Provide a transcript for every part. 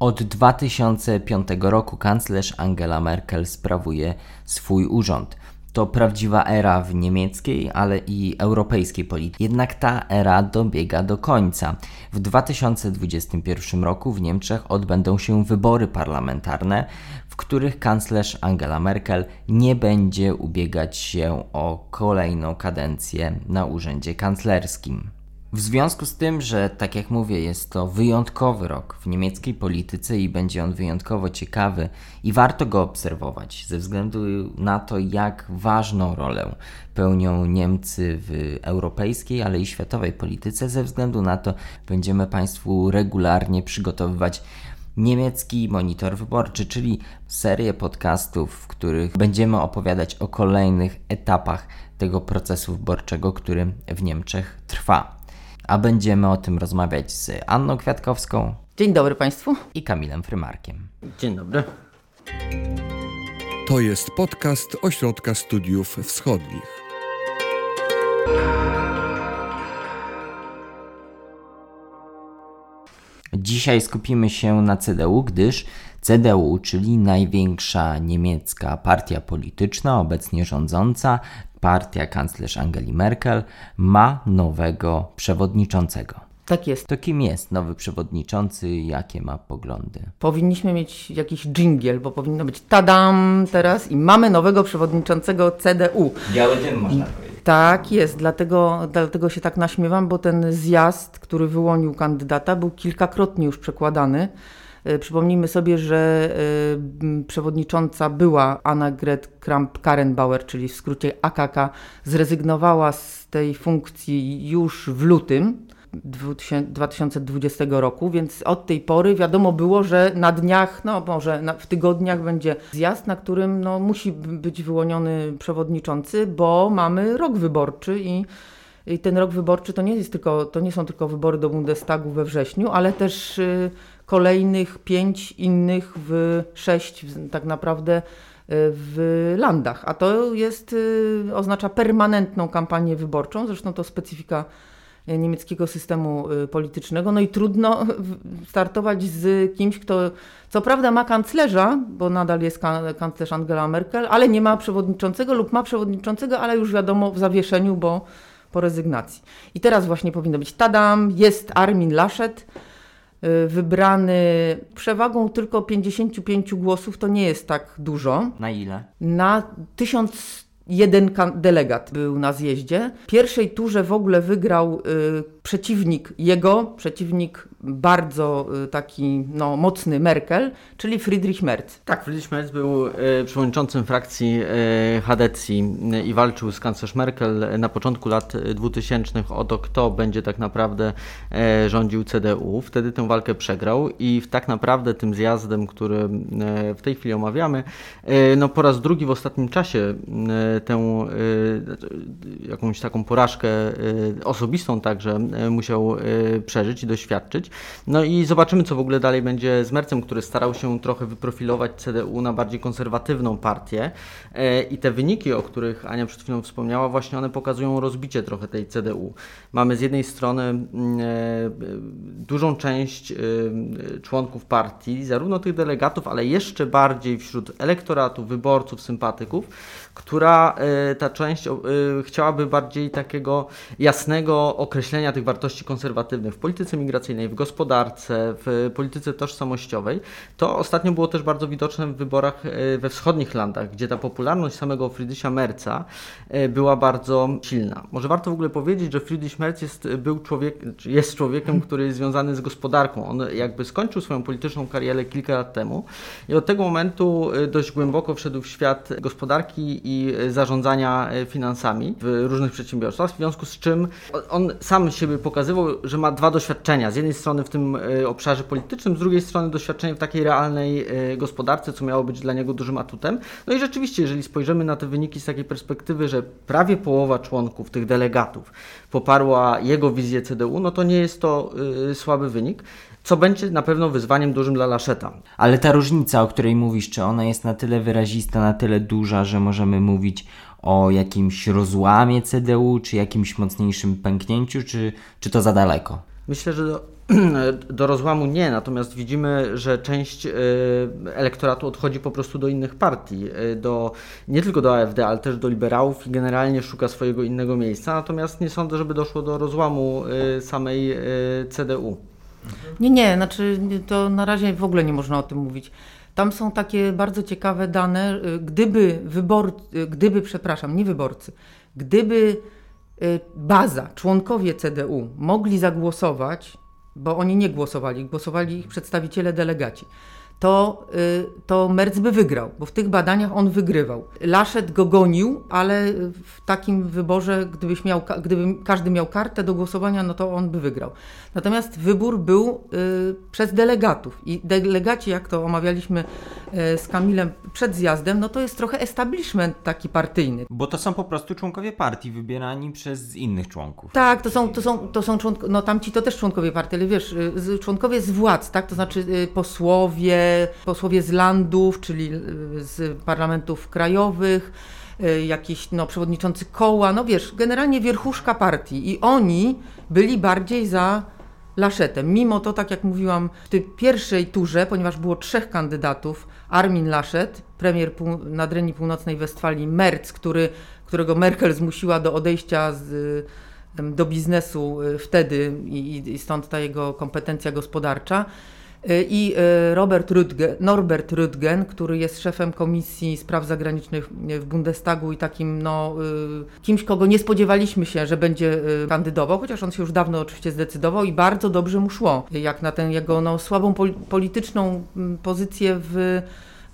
Od 2005 roku kanclerz Angela Merkel sprawuje swój urząd. To prawdziwa era w niemieckiej, ale i europejskiej polityce. Jednak ta era dobiega do końca. W 2021 roku w Niemczech odbędą się wybory parlamentarne, w których kanclerz Angela Merkel nie będzie ubiegać się o kolejną kadencję na urzędzie kanclerskim. W związku z tym, że tak jak mówię, jest to wyjątkowy rok w niemieckiej polityce i będzie on wyjątkowo ciekawy i warto go obserwować ze względu na to, jak ważną rolę pełnią Niemcy w europejskiej, ale i światowej polityce. Ze względu na to będziemy Państwu regularnie przygotowywać niemiecki monitor wyborczy, czyli serię podcastów, w których będziemy opowiadać o kolejnych etapach tego procesu wyborczego, który w Niemczech trwa. A będziemy o tym rozmawiać z Anną Kwiatkowską. Dzień dobry Państwu. I Kamilem Frymarkiem. Dzień dobry. To jest podcast Ośrodka Studiów Wschodnich. Dzisiaj skupimy się na CDU, gdyż CDU, czyli największa niemiecka partia polityczna, obecnie rządząca, partia kanclerz Angeli Merkel, ma nowego przewodniczącego. Tak jest. To kim jest nowy przewodniczący? Jakie ma poglądy? Powinniśmy mieć jakiś dżingiel, bo powinno być tadam teraz i mamy nowego przewodniczącego CDU. Biały dym można powiedzieć. Tak jest, dlatego, dlatego się tak naśmiewam, bo ten zjazd, który wyłonił kandydata, był kilkakrotnie już przekładany. E, przypomnijmy sobie, że y, przewodnicząca była Annegret Kramp-Karrenbauer, czyli w skrócie AKK, zrezygnowała z tej funkcji już w lutym 2020 roku, więc od tej pory wiadomo było, że na dniach, no może na, w tygodniach będzie zjazd, na którym no, musi być wyłoniony przewodniczący, bo mamy rok wyborczy i, i ten rok wyborczy to nie, jest tylko, to nie są tylko wybory do Bundestagu we wrześniu, ale też y, kolejnych pięć innych w sześć tak naprawdę y, w landach, a to jest, y, oznacza permanentną kampanię wyborczą, zresztą to specyfika niemieckiego systemu politycznego. No i trudno startować z kimś, kto co prawda ma kanclerza, bo nadal jest kanclerz Angela Merkel, ale nie ma przewodniczącego lub ma przewodniczącego, ale już wiadomo w zawieszeniu, bo po rezygnacji. I teraz właśnie powinno być tadam, jest Armin Laschet, wybrany przewagą tylko 55 głosów, to nie jest tak dużo. Na ile? Na 1000 jeden delegat był na zjeździe. W pierwszej turze w ogóle wygrał y, przeciwnik jego, przeciwnik bardzo y, taki no, mocny Merkel, czyli Friedrich Merz. Tak, Friedrich Merz był y, przewodniczącym frakcji y, Hadecji i walczył z kanclerz Merkel na początku lat 2000 o to, kto będzie tak naprawdę rządził CDU. Wtedy tę walkę przegrał i tak naprawdę tym zjazdem, który w tej chwili omawiamy, no po raz drugi w ostatnim czasie tę jakąś taką porażkę osobistą także musiał e, przeżyć i doświadczyć. No i zobaczymy, co w ogóle dalej będzie z Mercem, który starał się trochę wyprofilować CDU na bardziej konserwatywną partię. E, I te wyniki, o których Ania przed chwilą wspomniała, właśnie one pokazują rozbicie trochę tej CDU. Mamy z jednej strony mm, dużą część członków partii, zarówno tych delegatów, ale jeszcze bardziej wśród elektoratu, wyborców, sympatyków, która ta część chciałaby bardziej takiego jasnego określenia tych wartości konserwatywnych w polityce migracyjnej, w gospodarce, w polityce tożsamościowej, to ostatnio było też bardzo widoczne w wyborach e, we wschodnich landach, gdzie ta popularność samego Friedricha Merca e, była bardzo silna. Może warto w ogóle powiedzieć, że Friedrich Merz jest, był człowiek, jest człowiekiem, który jest związany z gospodarką. On jakby skończył swoją polityczną karierę kilka lat temu i od tego momentu e, dość głęboko wszedł w świat gospodarki i zarządzania finansami w różnych przedsiębiorstwach, w związku z czym on sam siebie pokazywał, że ma dwa doświadczenia. Z jednej strony w tym e, obszarze politycznym, z drugiej strony doświadczenie w takiej realnej e, gospodarce, co miało być dla niego dużym atutem. No i rzeczywiście, jeżeli spojrzymy na te wyniki z takiej perspektywy, że prawie połowa członków tych delegatów poparła jego wizję CDU, no to nie jest to słaby wynik co będzie na pewno wyzwaniem dużym dla Laszeta. Ale ta różnica, o której mówisz, czy ona jest na tyle wyrazista, na tyle duża, że możemy mówić o jakimś rozłamie CDU, czy jakimś mocniejszym pęknięciu, czy, czy to za daleko? Myślę, że do rozłamu nie, natomiast widzimy, że część elektoratu odchodzi po prostu do innych partii, do, nie tylko do AfD, ale też do liberałów i generalnie szuka swojego innego miejsca, natomiast nie sądzę, żeby doszło do rozłamu samej CDU. Nie, nie, znaczy to na razie w ogóle nie można o tym mówić. Tam są takie bardzo ciekawe dane. Y, gdyby wyborcy, y, gdyby, przepraszam, nie wyborcy, gdyby y, baza, członkowie CDU mogli zagłosować, bo oni nie głosowali, głosowali ich przedstawiciele delegaci to, y, to Merz by wygrał, bo w tych badaniach on wygrywał. Laszet go gonił, ale w takim wyborze, gdybyś miał, gdyby każdy miał kartę do głosowania, no to on by wygrał. Natomiast wybór był y, przez delegatów i delegaci, jak to omawialiśmy z Kamilem przed zjazdem, no to jest trochę establishment taki partyjny. Bo to są po prostu członkowie partii wybierani przez innych członków. Tak, to są, to są, to są członkowie, no tamci to też członkowie partii, ale wiesz, członkowie z władz, tak, to znaczy posłowie, posłowie z landów, czyli y, z parlamentów krajowych, y, jakiś no, przewodniczący koła, no wiesz, generalnie wierchuszka partii i oni byli bardziej za Laszetem. Mimo to, tak jak mówiłam, w tej pierwszej turze, ponieważ było trzech kandydatów, Armin Laschet, premier Nadrenii Północnej Westfalii, Merz, który, którego Merkel zmusiła do odejścia z, do biznesu y, wtedy i, i stąd ta jego kompetencja gospodarcza i y, Robert Rüdgen, Norbert Rüdgen, który jest szefem Komisji Spraw Zagranicznych w Bundestagu i takim no, y, kimś, kogo nie spodziewaliśmy się, że będzie kandydował, chociaż on się już dawno oczywiście zdecydował i bardzo dobrze mu szło, jak na tę jego no, słabą polityczną mm, pozycję w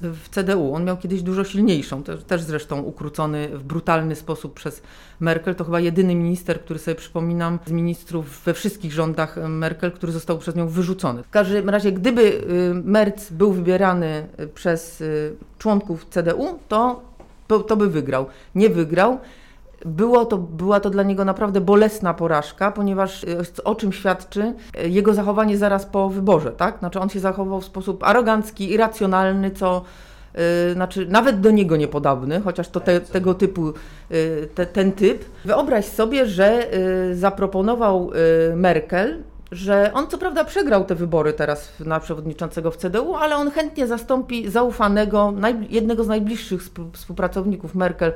w CDU. On miał kiedyś dużo silniejszą, też zresztą ukrócony w brutalny sposób przez Merkel. To chyba jedyny minister, który sobie przypominam z ministrów we wszystkich rządach Merkel, który został przez nią wyrzucony. W każdym razie, gdyby y, Merz był wybierany y, przez członków CDU, to, to by wygrał. Nie wygrał. Było to, była to dla niego naprawdę bolesna porażka, ponieważ o czym świadczy jego zachowanie zaraz po wyborze, tak? Znaczy on się zachował w sposób arogancki, irracjonalny, co yy, znaczy nawet do niego niepodobny, chociaż to te, tego typu, yy, te, ten typ. Wyobraź sobie, że yy, zaproponował Merkel, że on co prawda przegrał te wybory teraz na przewodniczącego w CDU, ale on chętnie zastąpi zaufanego, jednego z najbliższych współpracowników Merkel,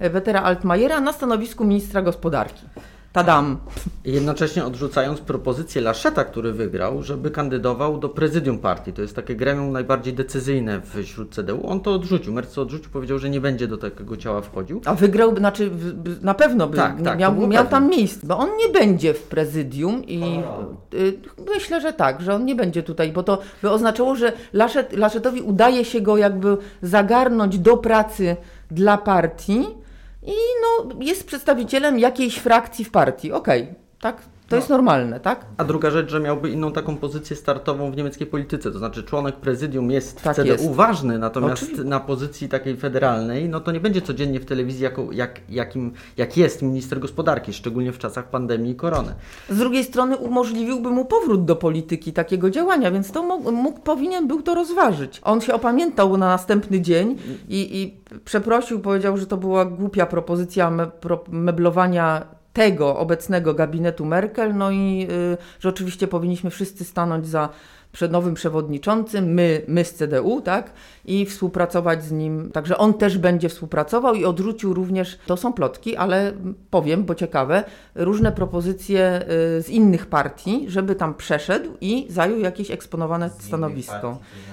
Wetera Altmajera na stanowisku ministra gospodarki. Tadam. Jednocześnie odrzucając propozycję Laszeta, który wygrał, żeby kandydował do prezydium partii. To jest takie gremium najbardziej decyzyjne wśród CDU. On to odrzucił. Merz odrzucił, powiedział, że nie będzie do takiego ciała wchodził. A wygrał, znaczy na pewno by tak, tak, miał, miał tam miejsce, bo on nie będzie w prezydium i y, myślę, że tak, że on nie będzie tutaj, bo to by oznaczało, że Laszet, Laszetowi udaje się go jakby zagarnąć do pracy dla partii, i no, jest przedstawicielem jakiejś frakcji w partii. Okej, okay, tak? To no. jest normalne, tak? A druga rzecz, że miałby inną taką pozycję startową w niemieckiej polityce, to znaczy członek prezydium jest tak w CDU jest. ważny, natomiast Oczywiście. na pozycji takiej federalnej, no to nie będzie codziennie w telewizji jako, jak, jakim, jak jest minister gospodarki, szczególnie w czasach pandemii i korony. Z drugiej strony umożliwiłby mu powrót do polityki takiego działania, więc to mógł, mógł powinien był to rozważyć. On się opamiętał na następny dzień i, i przeprosił, powiedział, że to była głupia propozycja me, pro, meblowania tego obecnego gabinetu Merkel, no i y, że oczywiście powinniśmy wszyscy stanąć za przed nowym przewodniczącym, my, my z CDU, tak, i współpracować z nim. Także on też będzie współpracował i odrzucił również, to są plotki, ale powiem, bo ciekawe, różne propozycje y, z innych partii, żeby tam przeszedł i zajął jakieś eksponowane stanowisko. Partii,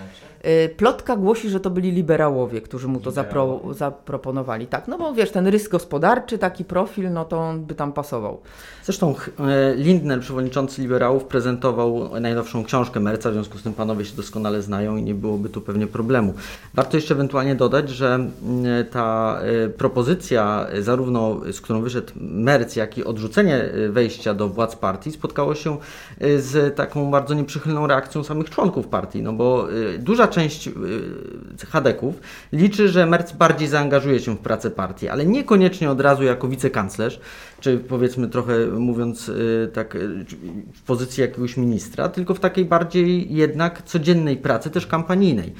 plotka głosi, że to byli liberałowie, którzy mu to zapro, zaproponowali. Tak, no bo wiesz, ten rys gospodarczy, taki profil, no to on by tam pasował. Zresztą e, Lindner, przewodniczący liberałów, prezentował najnowszą książkę Merca, w związku z tym panowie się doskonale znają i nie byłoby tu pewnie problemu. Warto jeszcze ewentualnie dodać, że ta e, propozycja, e, zarówno z którą wyszedł Merc, jak i odrzucenie wejścia do władz partii, spotkało się z taką bardzo nieprzychylną reakcją samych członków partii, no bo duża część Hadeków liczy, że Merc bardziej zaangażuje się w pracę partii, ale niekoniecznie od razu jako wicekanclerz, czy powiedzmy trochę mówiąc y, tak y, w pozycji jakiegoś ministra, tylko w takiej bardziej jednak codziennej pracy, też kampanijnej.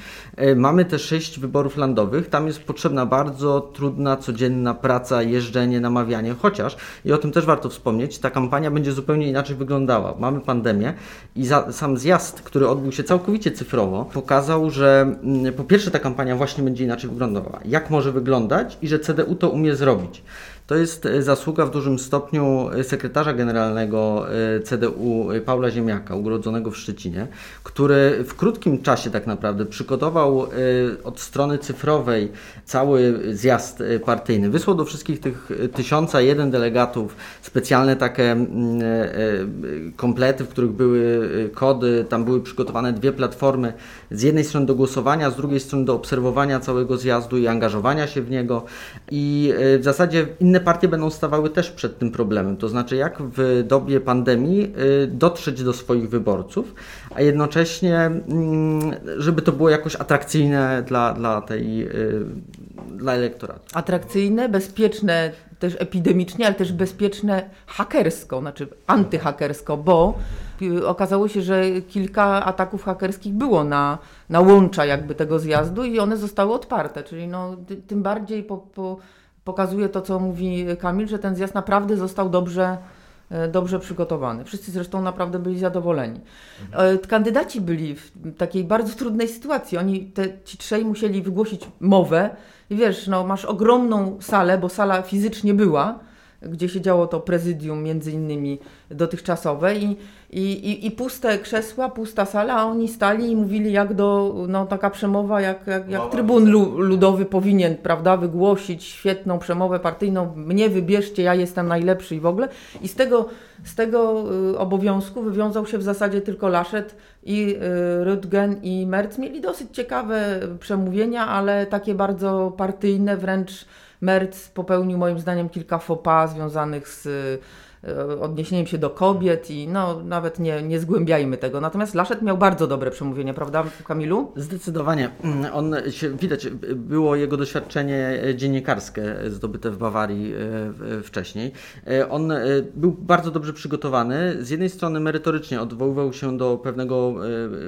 Mamy te sześć wyborów landowych, tam jest potrzebna bardzo trudna, codzienna praca, jeżdżenie, namawianie, chociaż, i o tym też warto wspomnieć, ta kampania będzie zupełnie inaczej wyglądała. Mamy pandemię i za, sam zjazd, który odbył się całkowicie cyfrowo, pokazał, że mm, po pierwsze ta kampania właśnie będzie inaczej wyglądała. Jak może wyglądać i że CDU to umie zrobić. To jest e, zasługa w dużym stopniu e, sekretarza generalnego e, CDU Paula Ziemiaka, urodzonego w Szczecinie, który w krótkim czasie tak naprawdę przygotował od strony cyfrowej cały zjazd partyjny. Wysłał do wszystkich tych tysiąca jeden delegatów specjalne takie mm, komplety, w których były kody, tam były przygotowane dwie platformy, z jednej strony do głosowania, z drugiej strony do obserwowania całego zjazdu i angażowania się w niego i w zasadzie inne inne partie będą stawały też przed tym problemem. To znaczy, jak w dobie pandemii y, dotrzeć do swoich wyborców, a jednocześnie, mm, żeby to było jakoś atrakcyjne dla, dla tej y, dla elektoratu. Atrakcyjne, bezpieczne też epidemicznie, ale też bezpieczne hakersko, znaczy antyhakersko, bo y, okazało się, że kilka ataków hakerskich było na, na łącza jakby tego zjazdu i one zostały odparte, czyli no, tym bardziej po, po pokazuje to, co mówi Kamil, że ten zjazd naprawdę został dobrze, e, dobrze przygotowany. Wszyscy zresztą naprawdę byli zadowoleni. Mhm. Kandydaci byli w takiej bardzo trudnej sytuacji. Oni, te, ci trzej musieli wygłosić mowę i wiesz, no, masz ogromną salę, bo sala fizycznie była, gdzie siedziało to prezydium między innymi dotychczasowe i, i, i, puste krzesła, pusta sala, a oni stali i mówili jak do, no taka przemowa, jak, jak, jak trybun ludowy powinien, prawda, wygłosić świetną przemowę partyjną, mnie wybierzcie, ja jestem najlepszy i w ogóle. I z tego, z tego y, obowiązku wywiązał się w zasadzie tylko Laszet i y, Rüdgen i Merz. Mieli dosyć ciekawe przemówienia, ale takie bardzo partyjne, wręcz Merz popełnił moim zdaniem kilka faux pas związanych z odniesieniem się do kobiet i no nawet nie, nie zgłębiajmy tego. Natomiast Laszet miał bardzo dobre przemówienie, prawda Kamilu? Zdecydowanie. On się, widać, było jego doświadczenie dziennikarskie zdobyte w Bawarii e, wcześniej. E, on był bardzo dobrze przygotowany. Z jednej strony merytorycznie odwoływał się do pewnego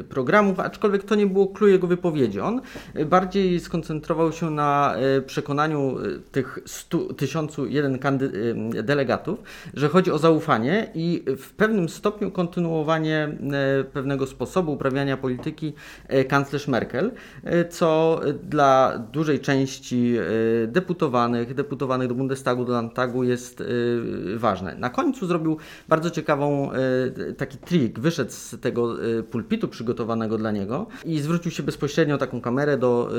programu, aczkolwiek to nie było clue jego wypowiedzi. On bardziej skoncentrował się na przekonaniu tych 100, 1001 delegatów, że chodzi chodzi o zaufanie i w pewnym stopniu kontynuowanie e, pewnego sposobu uprawiania polityki e, kanclerz Merkel, e, co dla dużej części deputowanych, deputowanych do Bundestagu, do Landtagu jest ważne. Na końcu zrobił bardzo ciekawą taki trik, wyszedł z tego pulpitu przygotowanego dla niego i zwrócił się bezpośrednio taką kamerę do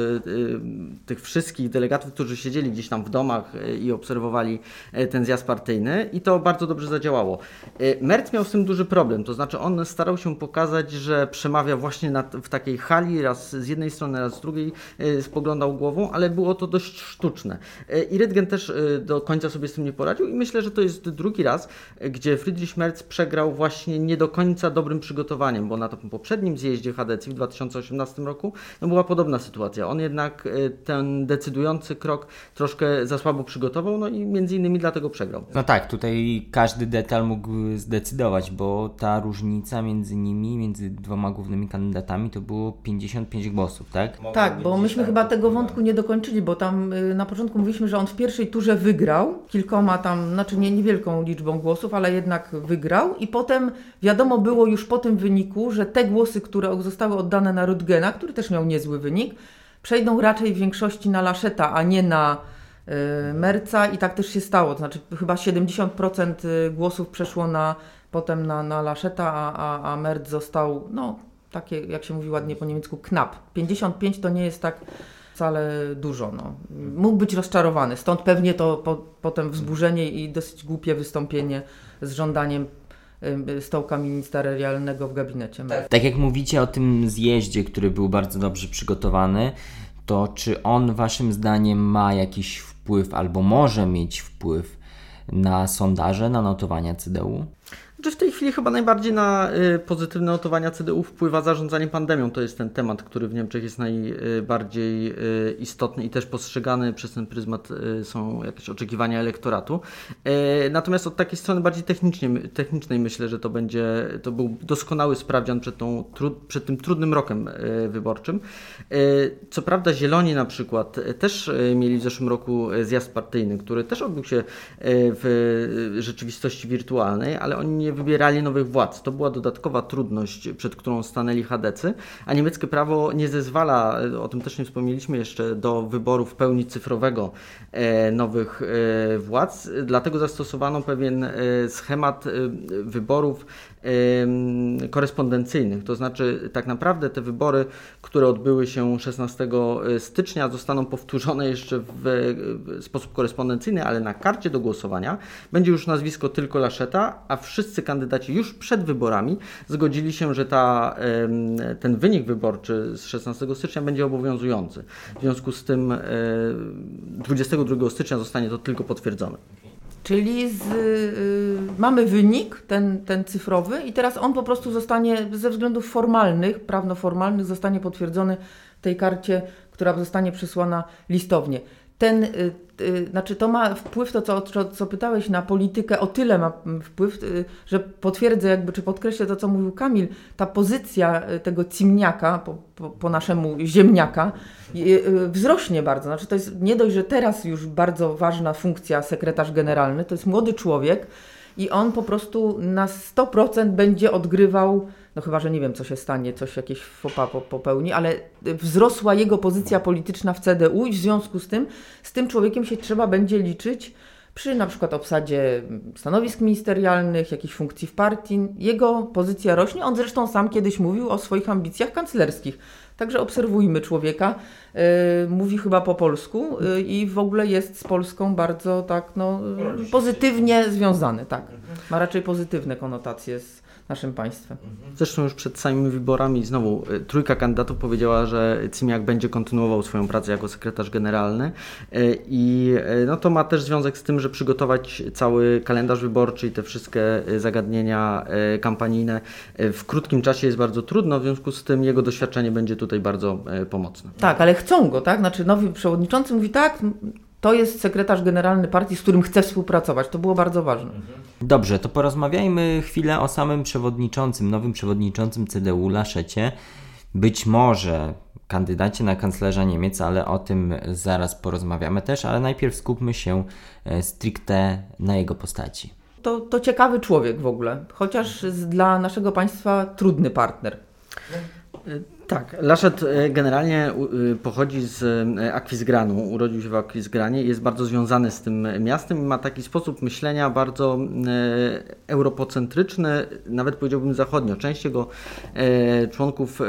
tych wszystkich delegatów, którzy siedzieli gdzieś tam w domach i obserwowali ten zjazd partyjny i to bardzo dobrze zadziałało. Y, Merc miał z tym duży problem, to znaczy on starał się pokazać, że przemawia właśnie na, w takiej hali, raz z jednej strony, raz z drugiej y, spoglądał głową, ale było to dość sztuczne. Y, I Rydgen też do końca sobie z tym nie poradził i myślę, że to jest drugi raz, gdzie Friedrich Merz przegrał właśnie nie do końca dobrym przygotowaniem, bo na tym poprzednim zjeździe HDC w 2018 roku no była podobna sytuacja. On jednak ten decydujący krok troszkę za słabo przygotował, no i między innymi dlatego przegrał. No tak, tutaj każdy detal mógł zdecydować, bo ta różnica między nimi, między dwoma głównymi kandydatami to było 55 głosów, tak? tak, bo myśmy chyba tego wątku nie dokończyli, bo tam y, na początku mówiliśmy, że on w pierwszej turze wygrał kilkoma tam, znaczy nie niewielką liczbą głosów, ale jednak wygrał i potem wiadomo było już po tym wyniku, że te głosy, które zostały oddane na Rudgena, który też miał niezły wynik, przejdą raczej w większości na Laszeta, a nie na Merca i tak też się stało. To znaczy chyba 70% y, głosów przeszło na, potem na, na Laszeta, a, a, a Merc został, no takie jak się mówi ładnie po niemiecku, knap. 55 to nie jest tak wcale dużo. No. Mógł być rozczarowany, stąd pewnie to po, potem wzburzenie i dosyć głupie wystąpienie z żądaniem y, stołka ministerialnego w gabinecie. Tak. tak jak mówicie o tym zjeździe, który był bardzo dobrze przygotowany, to czy on waszym zdaniem ma jakiś wpływ albo może mieć wpływ na sondaże, na notowania CDU? Znaczy w tej chwili chyba najbardziej na y, pozytywne notowania CDU wpływa zarządzanie pandemią. To jest ten temat, który w Niemczech jest najbardziej y, istotny i też postrzegany przez ten pryzmat y, są jakieś oczekiwania elektoratu. Natomiast od takiej strony bardziej technicznej myślę, że to będzie, to był doskonały sprawdzian przed, tą, przed tym trudnym rokiem wyborczym. Co prawda Zieloni na przykład też mieli w zeszłym roku zjazd partyjny, który też odbył się w rzeczywistości wirtualnej, ale oni nie wybierali nowych władz. To była dodatkowa trudność, przed którą stanęli chadecy, a niemieckie prawo nie zezwala, o tym też nie wspomnieliśmy jeszcze, do wyboru w pełni cyfrowego e, nowych e, władz. Dlatego zastosowano pewien e, schemat wyborów korespondencyjnych. To znaczy, tak naprawdę te wybory, które odbyły się 16 stycznia, zostaną powtórzone jeszcze w sposób korespondencyjny, ale na karcie do głosowania będzie już nazwisko tylko Laszeta, a wszyscy kandydaci już przed wyborami zgodzili się, że ta, ten wynik wyborczy z 16 stycznia będzie obowiązujący. W związku z tym 22 stycznia zostanie to tylko potwierdzone. Czyli z, y, mamy wynik, ten, ten cyfrowy, i teraz on po prostu zostanie ze względów formalnych, prawnoformalnych, zostanie potwierdzony tej karcie, która zostanie przesłana listownie. Ten, y, y, znaczy to ma wpływ, to co, co, pytałeś, na politykę, o tyle ma wpływ, y, że potwierdzę jakby, czy podkreślę to, co mówił Kamil, ta pozycja tego cimniaka, po, po, po naszemu ziemniaka, wzrośnie bardzo. Znaczy to jest nie dość, że teraz już bardzo ważna funkcja sekretarz generalny, to jest młody człowiek i on po prostu na 100% będzie odgrywał no chyba, że nie wiem, co się stanie, coś jakieś fopa popełni, ale wzrosła jego pozycja polityczna w CDU i w związku z tym, z tym człowiekiem się trzeba będzie liczyć przy na przykład obsadzie stanowisk ministerialnych, jakichś funkcji w partii. Jego pozycja rośnie. On zresztą sam kiedyś mówił o swoich ambicjach kanclerskich. Także obserwujmy człowieka. Yy, mówi chyba po polsku yy, i w ogóle jest z Polską bardzo tak no, pozytywnie związany. Tak. Ma raczej pozytywne konotacje z, naszym państwem. Zresztą już przed samymi wyborami znowu y, trójka kandydatów powiedziała, że Cimiak będzie kontynuował swoją pracę jako sekretarz generalny y, i y, no to ma też związek z tym, że przygotować cały kalendarz wyborczy i te wszystkie zagadnienia kampanijne w krótkim czasie jest bardzo trudno, w związku z tym jego doświadczenie będzie tutaj bardzo pomocne. Tak, ale chcą go, tak? Znaczy nowy przewodniczący mówi tak, to jest sekretarz generalny partii, z którym chce współpracować. To było bardzo ważne. Dobrze, to porozmawiajmy chwilę o samym przewodniczącym, nowym przewodniczącym CDU, Laszecie. Być może kandydacie na kanclerza Niemiec, ale o tym zaraz porozmawiamy też, ale najpierw skupmy się e, stricte na jego postaci. To, to ciekawy człowiek w ogóle, chociaż dla naszego państwa trudny partner. Tak, Laszet e, generalnie e, pochodzi z e, Akwizgranu, urodził się w Akwizgranie i jest bardzo związany z tym miastem i ma taki sposób myślenia bardzo europocentryczny, nawet powiedziałbym zachodnio. Część jego członków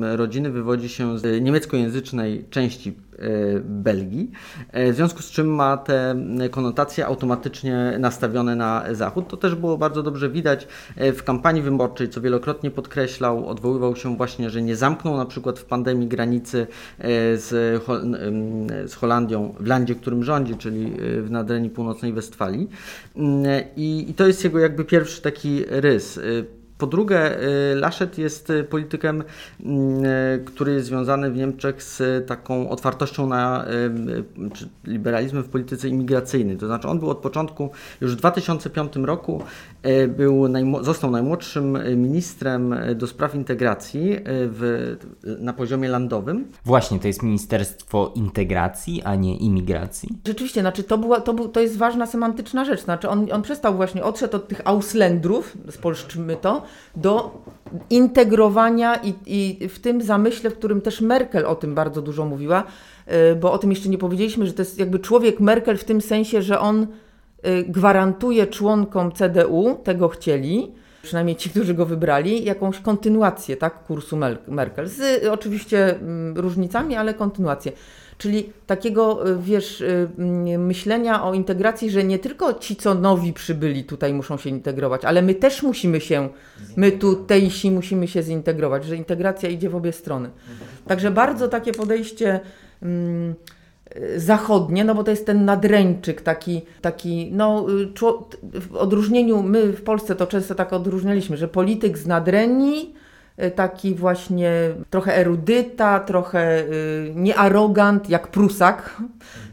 rodziny wywodzi się z niemieckojęzycznej części E, Belgii, e, w związku z czym ma te konotacje automatycznie nastawione na Zachód. To też było bardzo dobrze widać e, w kampanii wyborczej, co wielokrotnie podkreślał, odwoływał się właśnie, że nie zamknął na przykład w pandemii granicy z, z Holandią w landzie, którym rządzi, czyli w nadrenii północnej Westfalii. I, I to jest jego jakby pierwszy taki rys. Po drugie, y, Laschet jest y, politykiem, mm, y, który jest związany w Niemczech z taką otwartością na czy liberalizmem w polityce imigracyjnej. To znaczy, on był od początku, już w 2005 roku był, został najmłodszym ministrem do spraw integracji w, na poziomie landowym. Właśnie, to jest Ministerstwo Integracji, a nie Imigracji. Rzeczywiście, znaczy to, była, to, był, to jest ważna semantyczna rzecz. Znaczy, on, on przestał właśnie, odszedł od tych Auslendrów, spolszczmy to, do integrowania i, i w tym zamyśle, w którym też Merkel o tym bardzo dużo mówiła, y, bo o tym jeszcze nie powiedzieliśmy, że to jest jakby człowiek Merkel w tym sensie, że on y, gwarantuje członkom CDU, tego chcieli, przynajmniej ci, którzy go wybrali, jakąś kontynuację tak, kursu Merkel. Z oczywiście mm, różnicami, ale kontynuację. Czyli takiego, y, wiesz, y, mm, myślenia o integracji, że nie tylko ci, co nowi przybyli tutaj muszą się integrować, ale my też musimy się, my tutejsi musimy się zintegrować, że integracja idzie w obie strony. Także bardzo takie podejście mm, zachodnie, no bo to jest ten nadręczyk taki, taki no w odróżnieniu, my w Polsce to często tak odróżnialiśmy, że polityk z nadrenii, taki właśnie trochę erudyta, trochę niearogant, jak Prusak,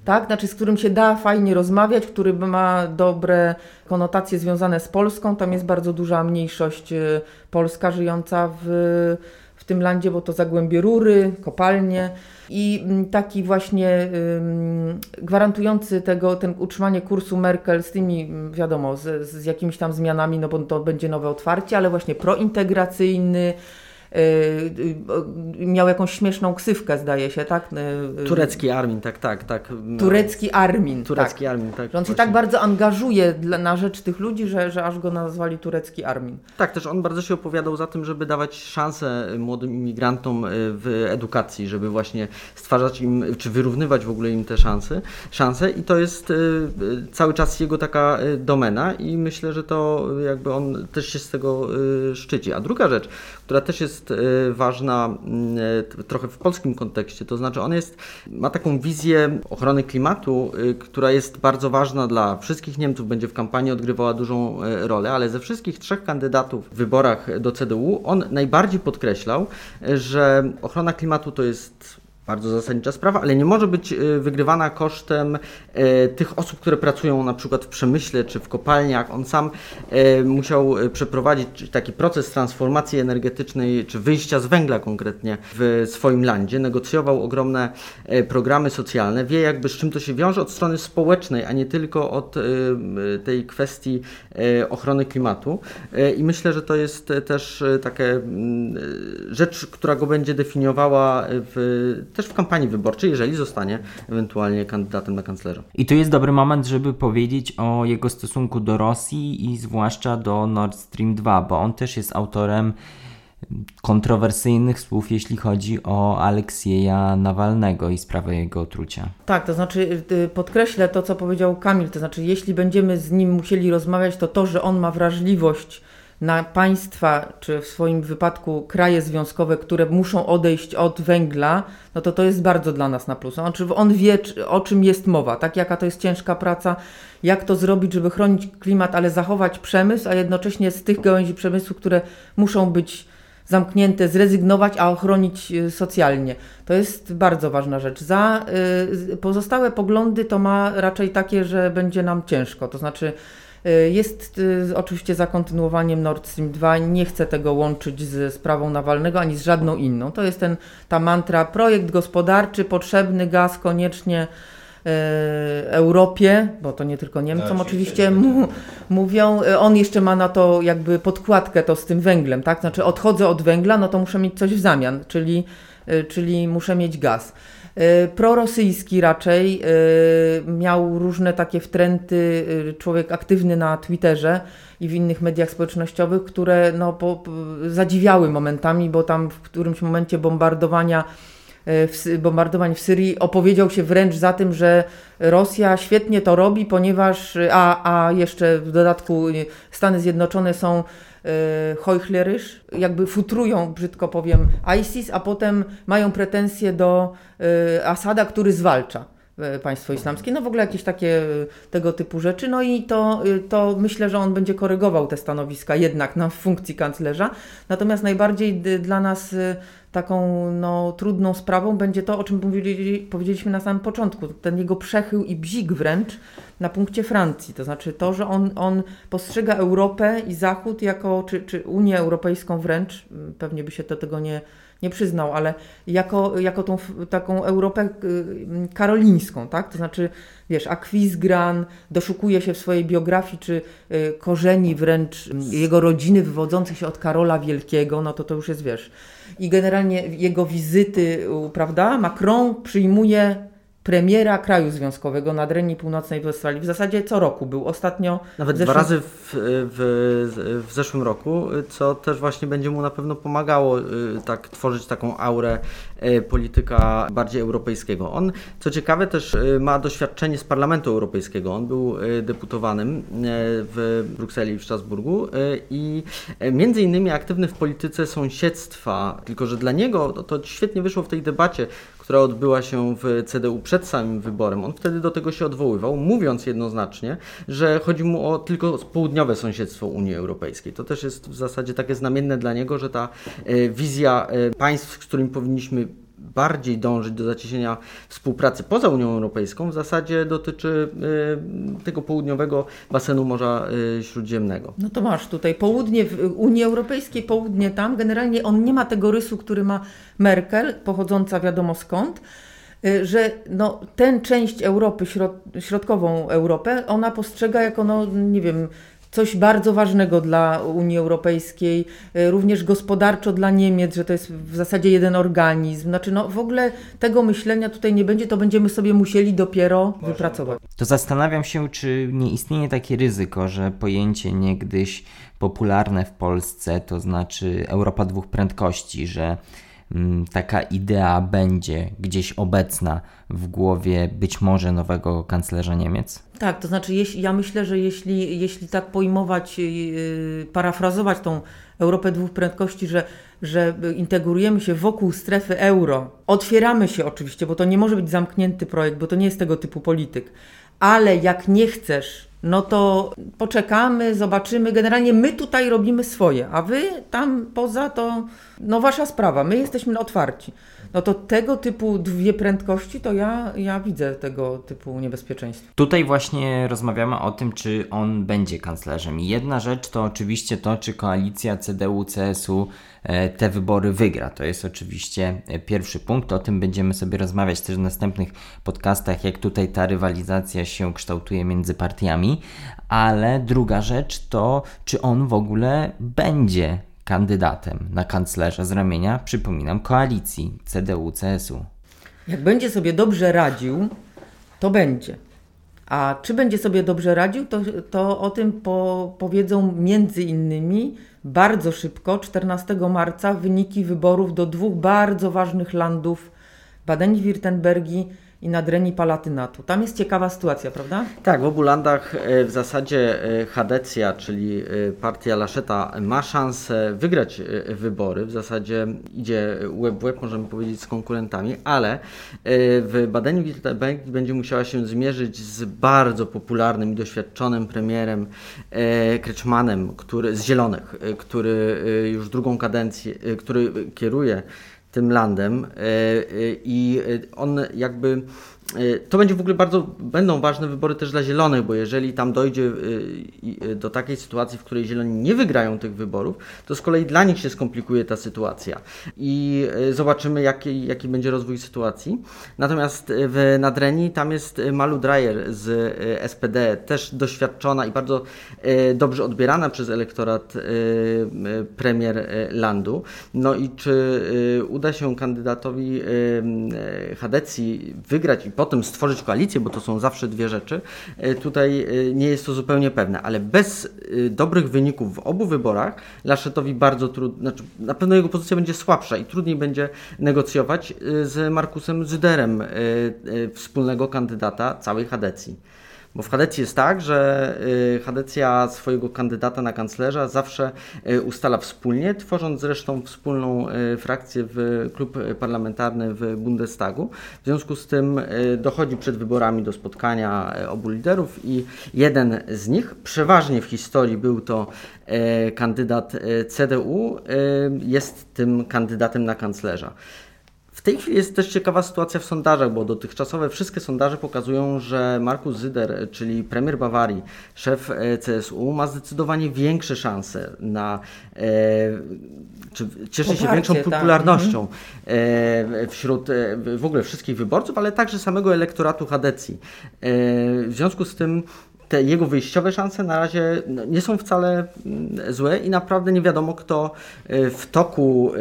tak? Znaczy, z którym się da fajnie rozmawiać, który ma dobre konotacje związane z Polską. Tam jest bardzo duża mniejszość polska żyjąca w w tym landzie, bo to zagłębie rury, kopalnie i mm, taki właśnie gwarantujący tego, ten utrzymanie kursu Merkel z tymi, mm, wiadomo, z, z jakimiś tam zmianami, no bo to będzie nowe otwarcie, ale właśnie prointegracyjny, miał jakąś śmieszną ksywkę, zdaje się, tak? Y, turecki Armin, tak, tak, tak. Turecki Armin. Turecki tak. Armin, tak. Że on się tak bardzo angażuje dla, na rzecz tych ludzi, że, że aż go nazwali turecki Armin. Tak, też on bardzo się opowiadał za tym, żeby dawać szansę młodym imigrantom w edukacji, żeby właśnie stwarzać im, czy wyrównywać w ogóle im te szanse, szanse i to jest cały czas jego taka domena i myślę, że to jakby on też się z tego szczyci. A druga rzecz, która też jest y, ważna y, trochę w polskim kontekście, to znaczy on jest, ma taką wizję ochrony klimatu, y, która jest bardzo ważna dla wszystkich Niemców, będzie w kampanii odgrywała dużą rolę, ale ze wszystkich trzech kandydatów w wyborach do CDU on najbardziej podkreślał, że ochrona klimatu to jest bardzo zasadnicza sprawa, ale nie może być y, wygrywana kosztem y, tych osób, które pracują na przykład w przemyśle czy w kopalniach. On sam y, musiał przeprowadzić taki proces transformacji energetycznej czy wyjścia z węgla konkretnie w swoim landzie. Negocjował ogromne programy socjalne, wie jakby z czym to się wiąże od strony społecznej, a nie tylko od tej kwestii ochrony klimatu. I myślę, że to jest też taka mm, rzecz, która go będzie definiowała w też w kampanii wyborczej, jeżeli zostanie ewentualnie kandydatem na kanclerza. I tu jest dobry moment, żeby powiedzieć o jego stosunku do Rosji i zwłaszcza do Nord Stream 2, bo on też jest autorem kontrowersyjnych słów, jeśli chodzi o Aleksieja Nawalnego i sprawę jego otrucia. Tak, to znaczy y, podkreślę to, co powiedział Kamil, to znaczy jeśli będziemy z nim musieli rozmawiać, to to, że on ma wrażliwość na państwa, czy w swoim wypadku kraje związkowe, które muszą odejść od węgla, no to to jest bardzo dla nas na plus. On, on wie, o czym jest mowa, tak? Jaka to jest ciężka praca, jak to zrobić, żeby chronić klimat, ale zachować przemysł, a jednocześnie z tych gałęzi przemysłu, które muszą być zamknięte, zrezygnować, a ochronić y, socjalnie. To jest bardzo ważna rzecz. Za y, pozostałe poglądy to ma raczej takie, że będzie nam ciężko. To znaczy, jest y, oczywiście za kontynuowaniem Nord Stream 2. Nie chcę tego łączyć z sprawą Nawalnego ani z żadną inną. To jest ten, ta mantra projekt gospodarczy, potrzebny gaz koniecznie y, Europie, bo to nie tylko Niemcom no, oczywiście mu, mówią, on jeszcze ma na to jakby podkładkę to z tym węglem, tak? Znaczy odchodzę od węgla, no to muszę mieć coś w zamian, czyli, czyli muszę mieć gaz. E, prorosyjski raczej, e, miał różne takie wtręty, e, człowiek aktywny na Twitterze i w innych mediach społecznościowych, które no, po, zadziwiały momentami, bo tam w którymś momencie bombardowania w, bombardowań w Syrii opowiedział się wręcz za tym, że Rosja świetnie to robi, ponieważ, a, a jeszcze w dodatku Stany Zjednoczone są hojchlerysz, jakby futrują, brzydko powiem, ISIS, a potem mają pretensje do e, Asada, który zwalcza państwo islamskie, no w ogóle jakieś takie tego typu rzeczy. No i to, to myślę, że on będzie korygował te stanowiska jednak na funkcji kanclerza. Natomiast najbardziej dla nas taką no, trudną sprawą będzie to, o czym powiedzieli, powiedzieliśmy na samym początku, ten jego przechył i bzik wręcz na punkcie Francji. To znaczy to, że on, on postrzega Europę i Zachód jako, czy, czy Unię Europejską wręcz, pewnie by się do tego nie, nie przyznał, ale jako, jako tą taką Europę y, karolińską, tak? To znaczy, wiesz, Aquisgran doszukuje się w swojej biografii, czy y, korzeni wręcz jego rodziny wywodzących się od Karola Wielkiego, no to to już jest, wiesz. I generalnie jego wizyty, prawda? Macron przyjmuje premiera kraju związkowego Nadrenii Północnej Westfalii. W zasadzie co roku był. Ostatnio... Nawet zeszłym... dwa razy w, w, w, zeszłym roku, co też właśnie będzie mu na pewno pomagało y, tak tworzyć taką aurę polityka bardziej europejskiego. On, co ciekawe, też ma doświadczenie z Parlamentu Europejskiego. On był deputowanym w Brukseli i w Strasburgu i między innymi aktywny w polityce sąsiedztwa, tylko że dla niego to, to świetnie wyszło w tej debacie, która odbyła się w CDU przed samym wyborem. On wtedy do tego się odwoływał, mówiąc jednoznacznie, że chodzi mu o tylko południowe sąsiedztwo Unii Europejskiej. To też jest w zasadzie takie znamienne dla niego, że ta e, wizja e, państw, z którymi powinniśmy bardziej dążyć do zacieśnienia współpracy poza Unią Europejską, w zasadzie dotyczy y, tego południowego basenu Morza y, Śródziemnego. No to masz tutaj południe w Unii Europejskiej, południe tam. Generalnie on nie ma tego rysu, który ma Merkel, pochodząca wiadomo skąd y, że no, tę część Europy, środ środkową Europę, ona postrzega jako, no, nie wiem, coś bardzo ważnego dla Unii Europejskiej, e, również gospodarczo dla Niemiec, że to jest w zasadzie jeden organizm. Znaczy, no w ogóle tego myślenia tutaj nie będzie, to będziemy sobie musieli dopiero wypracować. To zastanawiam się, czy nie istnieje takie ryzyko, że pojęcie niegdyś popularne w Polsce, to znaczy Europa dwóch prędkości, że taka idea będzie gdzieś obecna w głowie być może nowego kanclerza Niemiec? Tak, to znaczy ja myślę, że jeśli, jeśli tak pojmować, yy, parafrazować tą Europę dwóch prędkości, że, że integrujemy się wokół strefy euro, otwieramy się oczywiście, bo to nie może być zamknięty projekt, bo to nie jest tego typu polityk, ale jak nie chcesz no to poczekamy, zobaczymy. Generalnie my tutaj robimy swoje, a wy tam poza to, no wasza sprawa, my jesteśmy otwarci. No to tego typu dwie prędkości, to ja, ja widzę tego typu niebezpieczeństwo. Tutaj właśnie rozmawiamy o tym, czy on będzie kanclerzem. Jedna rzecz to oczywiście to, czy koalicja CDU-CSU E, te wybory wygra. To jest oczywiście e, pierwszy punkt. O tym będziemy sobie rozmawiać też w następnych podcastach, jak tutaj ta rywalizacja się kształtuje między partiami. Ale druga rzecz to, czy on w ogóle będzie kandydatem na kanclerza z ramienia, przypominam, koalicji CDU-CSU. Jak będzie sobie dobrze radził, to będzie. A czy będzie sobie dobrze radził, to, to o tym po, powiedzą między innymi bardzo szybko, 14 marca, wyniki wyborów do dwóch bardzo ważnych landów Badenii-Wirtembergi i na Dreni Palatynatu. Tam jest ciekawa sytuacja, prawda? Tak, w obu landach e, w zasadzie e, Hadecja, czyli e, partia Laszeta ma szansę wygrać wybory. W zasadzie idzie łeb w łeb, możemy powiedzieć, z konkurentami, ale w Badeniu-Württemberg będzie musiała się zmierzyć z bardzo popularnym i doświadczonym premierem Kreczmanem, który, z Zielonych, który już drugą kadencję, który kieruje tym landem e, e, i on jakby E, to będzie w ogóle bardzo, będą ważne wybory też dla Zielonych, bo jeżeli tam dojdzie e, e, do takiej sytuacji, w której Zieloni nie wygrają tych wyborów, to z kolei dla nich się skomplikuje ta sytuacja i zobaczymy jaki, jaki będzie rozwój sytuacji. Natomiast w Nadrenii tam jest Malu Dreyer z SPD, też doświadczona i bardzo dobrze odbierana przez elektorat premier landu. No i czy uda się kandydatowi Hadecji wygrać i potem stworzyć koalicję, bo to są zawsze dwie rzeczy, e, tutaj e, nie jest to zupełnie pewne, ale bez e, dobrych wyników w obu wyborach Laszetowi bardzo trudno, znaczy na pewno jego pozycja będzie słabsza i trudniej będzie negocjować z Markusem Zyderem, wspólnego kandydata całej Hadecji. Bo w Hadecji jest tak, że y, Hadecja swojego kandydata na kanclerza zawsze y, ustala wspólnie, tworząc zresztą wspólną y, frakcję w klub parlamentarny w Bundestagu. W związku z tym dochodzi przed wyborami do spotkania obu liderów i jeden z nich, przeważnie w historii był to kandydat CDU, jest tym kandydatem na kanclerza. W tej chwili jest też ciekawa sytuacja w sondażach, bo dotychczasowe wszystkie sondaże pokazują, że Markus Zyder, czyli premier Bawarii, szef e, CSU, ma zdecydowanie większe szanse na. E, czy cieszy Poparcie, się większą tak. popularnością tak. e, wśród e, w ogóle wszystkich wyborców, ale także samego elektoratu Hadecji. E, w związku z tym te jego wyjściowe szanse na razie no, nie są wcale mm, złe i naprawdę nie wiadomo, kto w toku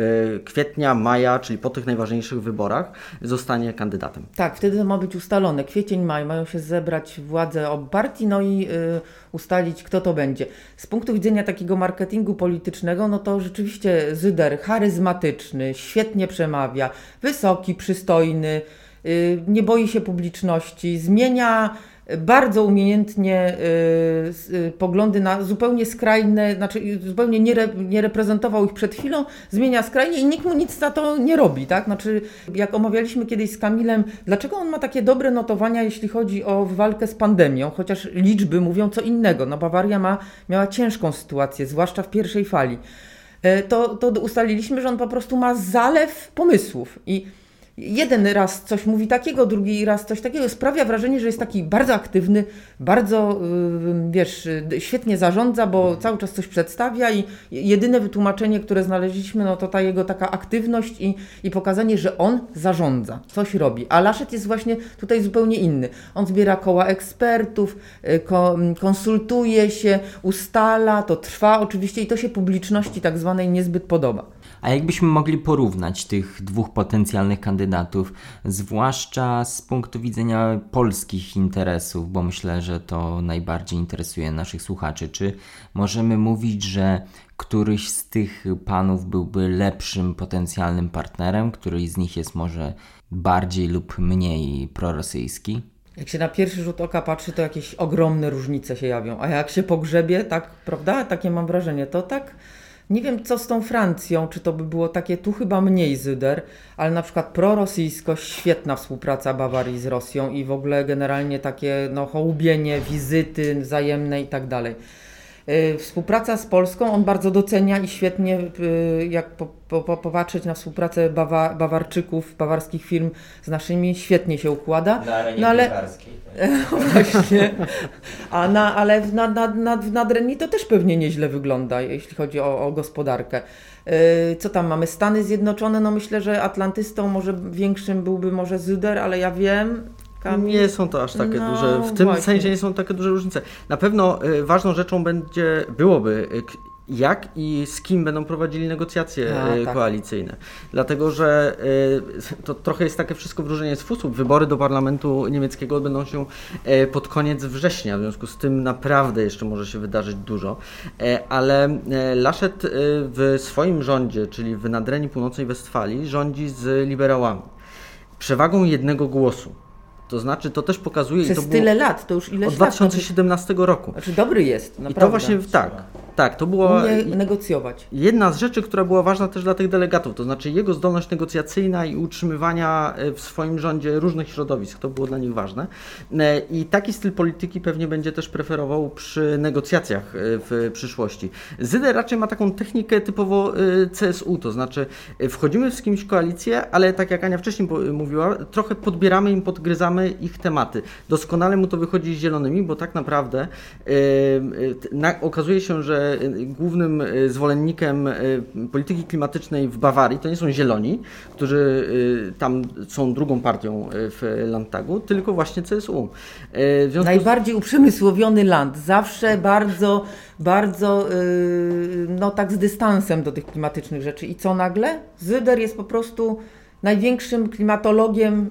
kwietnia, maja, czyli po tych najważniejszych wyborach, zostanie kandydatem. Tak, wtedy to ma być ustalone. Kwiecień, maj mają się zebrać władze obu partii, no i ustalić, kto to będzie. Z punktu widzenia takiego marketingu politycznego, no to rzeczywiście Zyder charyzmatyczny, świetnie przemawia, wysoki, przystojny, nie boi się publiczności, zmienia bardzo umiejętnie y, y, poglądy na zupełnie skrajne, znaczy zupełnie nie, re, nie reprezentował ich przed chwilą, zmienia skrajnie i nikt mu nic za to nie robi, tak? Znaczy, jak omawialiśmy kiedyś z Kamilem, dlaczego on ma takie dobre notowania, jeśli chodzi o walkę z pandemią, chociaż liczby mówią co innego. No Bawaria ma, miała ciężką sytuację, zwłaszcza w pierwszej fali. E, to, to ustaliliśmy, że on po prostu ma zalew pomysłów i jeden raz coś mówi takiego, drugi raz coś takiego. Sprawia wrażenie, że jest taki bardzo aktywny, bardzo, y, wiesz, świetnie zarządza, bo cały czas coś przedstawia i jedyne wytłumaczenie, które znaleźliśmy, no to ta jego taka aktywność i, i pokazanie, że on zarządza, coś robi. A Laszet jest właśnie tutaj zupełnie inny. On zbiera koła ekspertów, y, konsultuje się, ustala, to trwa oczywiście i to się publiczności tak zwanej niezbyt podoba. A jakbyśmy mogli porównać tych dwóch potencjalnych kandydatów, zwłaszcza z punktu widzenia polskich interesów, bo myślę, że to najbardziej interesuje naszych słuchaczy, czy możemy mówić, że któryś z tych panów byłby lepszym potencjalnym partnerem, któryś z nich jest może bardziej lub mniej prorosyjski? Jak się na pierwszy rzut oka patrzy, to jakieś ogromne różnice się jawią, a jak się pogrzebie, tak, prawda? Takie mam wrażenie, to tak nie wiem, co z tą Francją, czy to by było takie, tu chyba mniej zyder, ale na przykład prorosyjskość, świetna współpraca Bawarii z Rosją i w ogóle generalnie takie no, hołubienie, wizyty wzajemne i tak dalej. Y, współpraca z Polską on bardzo docenia i świetnie, y, jak po, po, popatrzeć na współpracę Bawa, Bawarczyków, bawarskich firm z naszymi, świetnie się układa. Na arenie no, ale, tak. Właśnie. A na, ale w, na, na, na, w Nadrenii to też pewnie nieźle wygląda, jeśli chodzi o, o gospodarkę. Y, co tam mamy? Stany Zjednoczone, no myślę, że Atlantystą może większym byłby może Zyder, ale ja wiem, Kamil. Nie są to aż takie no, duże, w tym właśnie. sensie nie są takie duże różnice. Na pewno y, ważną rzeczą będzie, byłoby y, jak i z kim będą prowadzili negocjacje A, y, tak. koalicyjne. Dlatego, że to trochę jest takie wszystko wróżenie z fusów. Wybory do parlamentu niemieckiego odbędą się pod koniec września, w związku z tym naprawdę jeszcze może się wydarzyć dużo. Ale Laschet w swoim rządzie, czyli w Nadrenii Północnej Westfalii, rządzi z liberałami. Przewagą jednego głosu. To znaczy, to też pokazuje... Przez to tyle lat, to już ile Od 2017 roku. Znaczy dobry jest, naprawdę. I to właśnie, tak, tak, to była... Nie negocjować. Jedna z rzeczy, która była ważna też dla tych delegatów, to znaczy jego zdolność negocjacyjna i utrzymywania e, w swoim rządzie różnych środowisk, to było dla nich ważne. E, I taki styl polityki pewnie będzie też preferował przy negocjacjach e, w przyszłości. Zydę raczej ma taką technikę typowo CSU, to znaczy wchodzimy z kimś w koalicję, ale tak jak Ania wcześniej mówiła, trochę podbieramy im, podgryzamy ich tematy. Doskonale mu to wychodzi z zielonymi, bo tak naprawdę na, okazuje się, że głównym zwolennikiem polityki klimatycznej w Bawarii to nie są zieloni, którzy tam są drugą partią w Landtagu, tylko właśnie CSU. Najbardziej uprzemysłowiony land, zawsze bardzo, bardzo no tak z dystansem do tych klimatycznych rzeczy. I co nagle? Zyder jest po prostu największym klimatologiem,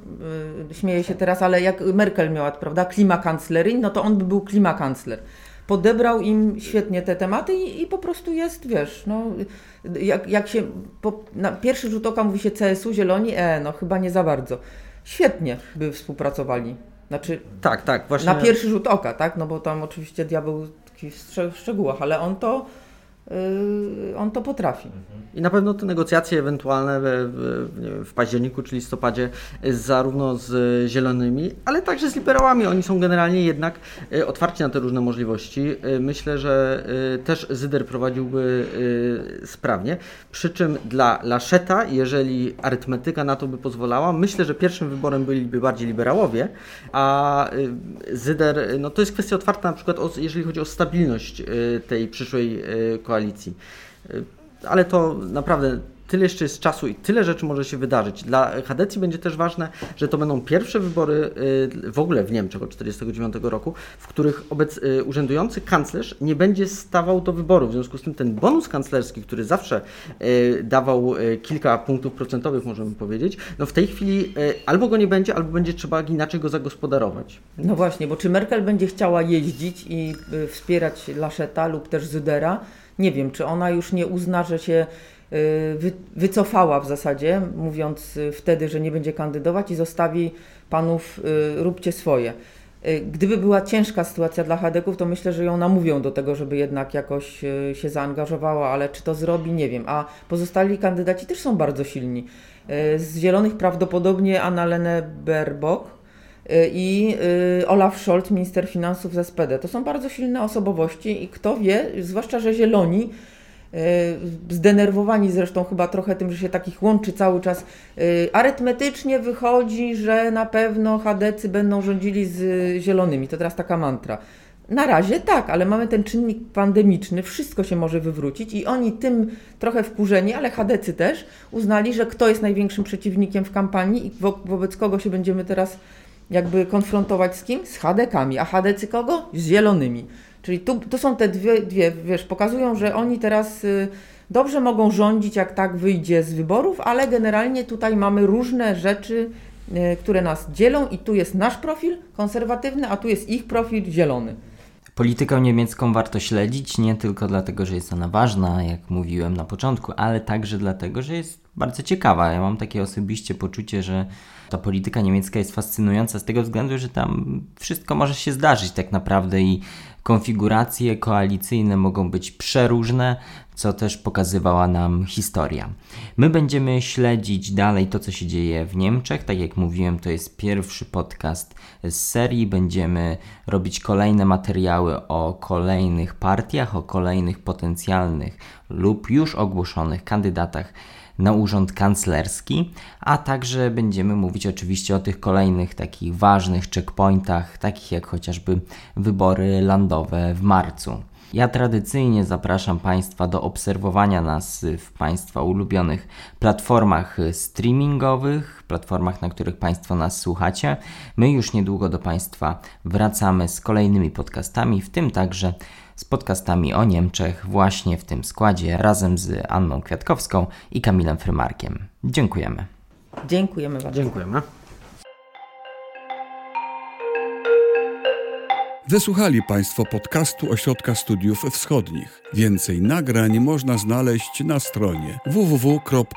yy, śmieję się teraz, ale jak Merkel miała, prawda, klimakanclerin, no to on by był klimakancler. Podebrał im świetnie te tematy i, i po prostu jest, wiesz, no, jak, jak się, po, na pierwszy rzut oka mówi się CSU, Zieloni, e, no chyba nie za bardzo. Świetnie by współpracowali. Znaczy, tak, tak, właśnie. Na pierwszy rzut oka, tak, no bo tam oczywiście diabeł w szczegółach, ale on to on to potrafi. I na pewno te negocjacje ewentualne w, w, październiku czy listopadzie zarówno z zielonymi, ale także z liberałami, oni są generalnie jednak y, otwarci na te różne możliwości. Y, myślę, że y, też Zyder prowadziłby sprawnie, przy czym dla Laszeta, jeżeli arytmetyka na to by pozwalała, myślę, że pierwszym wyborem byliby bardziej liberałowie, a Zyder, no to jest kwestia otwarta na przykład, jeżeli chodzi o stabilność tej przyszłej koalicji koalicji. Y, ale to naprawdę tyle jeszcze jest czasu i tyle rzeczy może się wydarzyć. Dla Hadecji będzie też ważne, że to będą pierwsze wybory w ogóle w Niemczech od 1949 roku, w których obec, urzędujący kanclerz nie będzie stawał do wyboru. W związku z tym ten bonus kanclerski, który zawsze dawał kilka punktów procentowych, możemy powiedzieć, no w tej chwili albo go nie będzie, albo będzie trzeba inaczej go zagospodarować. No właśnie, bo czy Merkel będzie chciała jeździć i wspierać Laszeta lub też Zydera? Nie wiem, czy ona już nie uzna, że się y, wycofała w zasadzie, mówiąc y, wtedy, że nie będzie kandydować i zostawi panów, y, róbcie swoje. Gdyby była ciężka sytuacja dla Hadeków, to myślę, że ją namówią do tego, żeby jednak jakoś się zaangażowała, ale czy to zrobi, nie wiem. A pozostali kandydaci też są bardzo silni. Z Zielonych prawdopodobnie Annalene Baerbock, i Olaf Scholz, minister finansów z SPD. To są bardzo silne osobowości i kto wie, zwłaszcza, że zieloni, zdenerwowani zresztą chyba trochę tym, że się takich łączy cały czas, arytmetycznie wychodzi, że na pewno Hadecy będą rządzili z zielonymi. To teraz taka mantra. Na razie tak, ale mamy ten czynnik pandemiczny, wszystko się może wywrócić i oni tym trochę wkurzeni, ale Hadecy też uznali, że kto jest największym przeciwnikiem w kampanii i wo wobec kogo się będziemy teraz jakby konfrontować z kim? Z Hadekami. A Hadecy kogo? Z zielonymi. Czyli tu, tu są te dwie, dwie, wiesz, pokazują, że oni teraz y, dobrze mogą rządzić, jak tak wyjdzie z wyborów, ale generalnie tutaj mamy różne rzeczy, y, które nas dzielą i tu jest nasz profil konserwatywny, a tu jest ich profil zielony. Politykę niemiecką warto śledzić nie tylko dlatego, że jest ona ważna, jak mówiłem na początku, ale także dlatego, że jest bardzo ciekawa. Ja mam takie osobiście poczucie, że ta polityka niemiecka jest fascynująca z tego względu, że tam wszystko może się zdarzyć tak naprawdę i konfiguracje koalicyjne mogą być przeróżne, co też pokazywała nam historia. My będziemy śledzić dalej to, co się dzieje w Niemczech. Tak jak mówiłem, to jest pierwszy podcast z serii. Będziemy robić kolejne materiały o kolejnych partiach, o kolejnych potencjalnych lub już ogłoszonych kandydatach na urząd kanclerski, a także będziemy mówić oczywiście o tych kolejnych takich ważnych checkpointach, takich jak chociażby wybory landowe w marcu. Ja tradycyjnie zapraszam Państwa do obserwowania nas w Państwa ulubionych platformach streamingowych, platformach, na których Państwo nas słuchacie. My już niedługo do Państwa wracamy z kolejnymi podcastami, w tym także z podcastami o Niemczech właśnie w tym składzie razem z Anną Kwiatkowską i Kamilem Frymarkiem. Dziękujemy. Dziękujemy bardzo. Dziękujemy. Wysłuchali Państwo podcastu Ośrodka Studiów Wschodnich. Więcej nagrań można znaleźć na stronie www.osw.waw.pl.